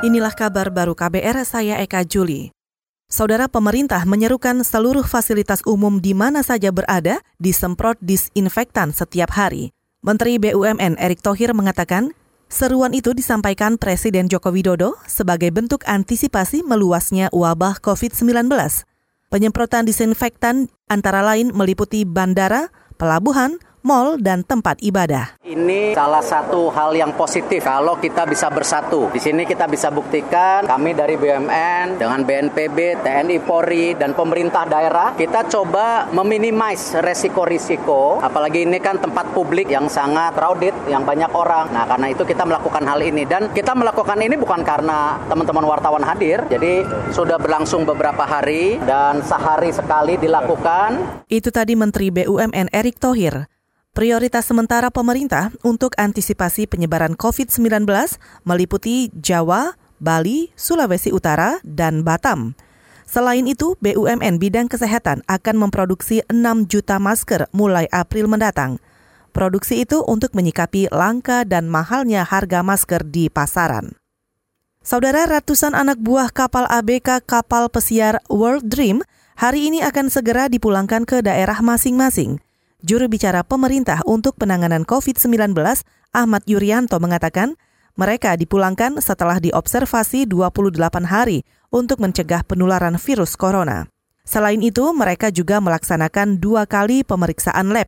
Inilah kabar baru KBR, saya Eka Juli. Saudara pemerintah menyerukan seluruh fasilitas umum di mana saja berada disemprot disinfektan setiap hari. Menteri BUMN Erick Thohir mengatakan, seruan itu disampaikan Presiden Joko Widodo sebagai bentuk antisipasi meluasnya wabah COVID-19. Penyemprotan disinfektan antara lain meliputi bandara, pelabuhan, mal, dan tempat ibadah. Ini salah satu hal yang positif kalau kita bisa bersatu. Di sini kita bisa buktikan kami dari BUMN dengan BNPB, TNI Polri, dan pemerintah daerah, kita coba meminimais resiko-risiko. Apalagi ini kan tempat publik yang sangat crowded, yang banyak orang. Nah, karena itu kita melakukan hal ini. Dan kita melakukan ini bukan karena teman-teman wartawan hadir. Jadi sudah berlangsung beberapa hari dan sehari sekali dilakukan. Itu tadi Menteri BUMN Erick Thohir. Prioritas sementara pemerintah untuk antisipasi penyebaran COVID-19 meliputi Jawa, Bali, Sulawesi Utara, dan Batam. Selain itu, BUMN bidang kesehatan akan memproduksi 6 juta masker mulai April mendatang. Produksi itu untuk menyikapi langka dan mahalnya harga masker di pasaran. Saudara ratusan anak buah kapal ABK kapal pesiar World Dream hari ini akan segera dipulangkan ke daerah masing-masing. Juru bicara pemerintah untuk penanganan COVID-19, Ahmad Yuryanto mengatakan, mereka dipulangkan setelah diobservasi 28 hari untuk mencegah penularan virus corona. Selain itu, mereka juga melaksanakan dua kali pemeriksaan lab.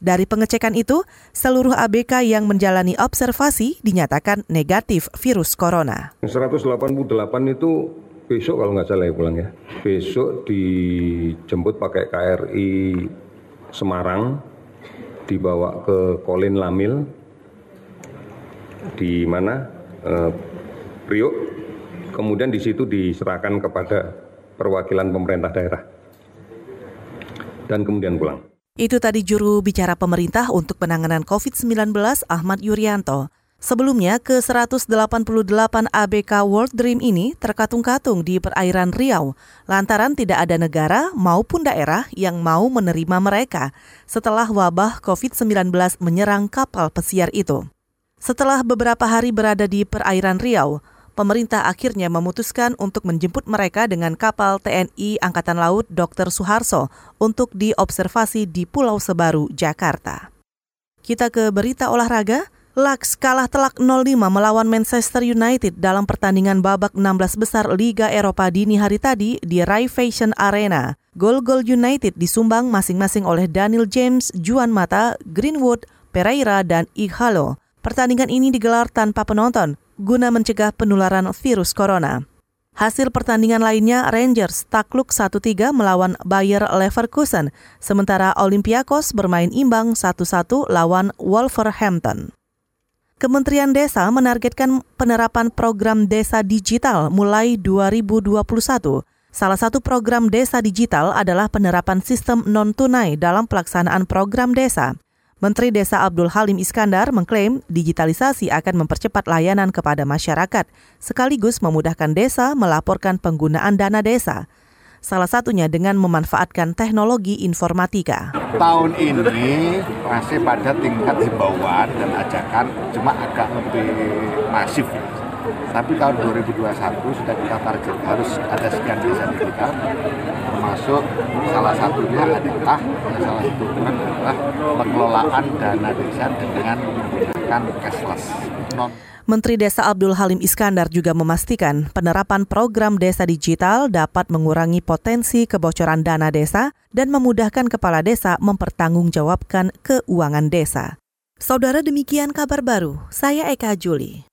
Dari pengecekan itu, seluruh ABK yang menjalani observasi dinyatakan negatif virus corona. 188 itu besok kalau nggak salah ya pulang ya. Besok dijemput pakai KRI Semarang dibawa ke Kolin Lamil di mana eh, Priok kemudian di situ diserahkan kepada perwakilan pemerintah daerah dan kemudian pulang. Itu tadi juru bicara pemerintah untuk penanganan COVID-19 Ahmad Yuryanto. Sebelumnya, ke-188 ABK World Dream ini terkatung-katung di perairan Riau lantaran tidak ada negara maupun daerah yang mau menerima mereka setelah wabah COVID-19 menyerang kapal pesiar itu. Setelah beberapa hari berada di perairan Riau, pemerintah akhirnya memutuskan untuk menjemput mereka dengan kapal TNI Angkatan Laut Dr. Suharso untuk diobservasi di Pulau Sebaru, Jakarta. Kita ke berita olahraga. Laks kalah telak 0-5 melawan Manchester United dalam pertandingan babak 16 besar Liga Eropa dini hari tadi di Rai Fashion Arena. Gol-gol United disumbang masing-masing oleh Daniel James, Juan Mata, Greenwood, Pereira, dan Ighalo. Pertandingan ini digelar tanpa penonton guna mencegah penularan virus corona. Hasil pertandingan lainnya Rangers takluk 1-3 melawan Bayer Leverkusen, sementara Olympiakos bermain imbang 1-1 lawan Wolverhampton. Kementerian Desa menargetkan penerapan program desa digital mulai 2021. Salah satu program desa digital adalah penerapan sistem non-tunai dalam pelaksanaan program desa. Menteri Desa Abdul Halim Iskandar mengklaim digitalisasi akan mempercepat layanan kepada masyarakat, sekaligus memudahkan desa melaporkan penggunaan dana desa salah satunya dengan memanfaatkan teknologi informatika. Tahun ini masih pada tingkat himbauan dan ajakan cuma agak lebih masif. Tapi tahun 2021 sudah kita target harus ada sekian desa digital, termasuk salah satunya adalah salah satu adalah pengelolaan dana desa dengan menggunakan cashless non Menteri Desa Abdul Halim Iskandar juga memastikan penerapan program desa digital dapat mengurangi potensi kebocoran dana desa dan memudahkan kepala desa mempertanggungjawabkan keuangan desa. Saudara demikian kabar baru, saya Eka Juli.